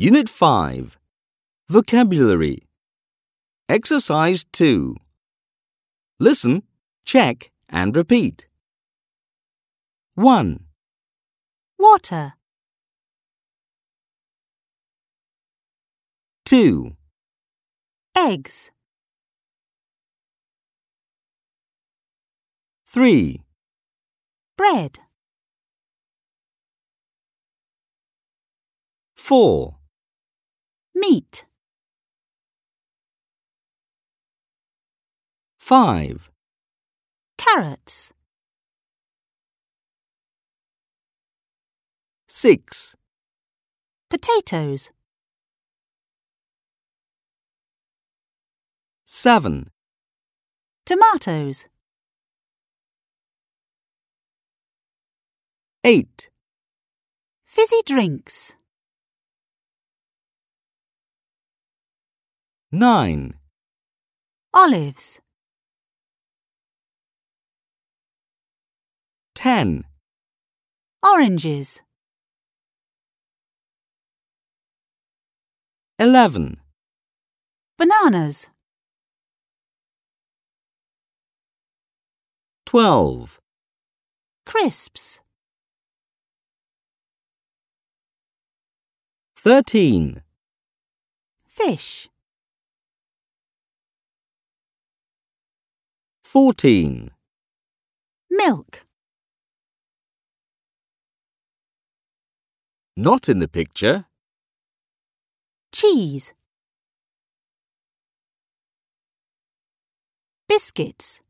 Unit 5 Vocabulary. Exercise 2 Listen, check, and repeat. 1, water, 2, eggs, 3, bread, 4, meat, 5, carrots, 6, potatoes, 7, tomatoes, 8, fizzy drinks, 9, olives, 10, oranges, 11, bananas, 12, crisps, 13, fish, 14, milk, not in the picture, cheese, biscuits,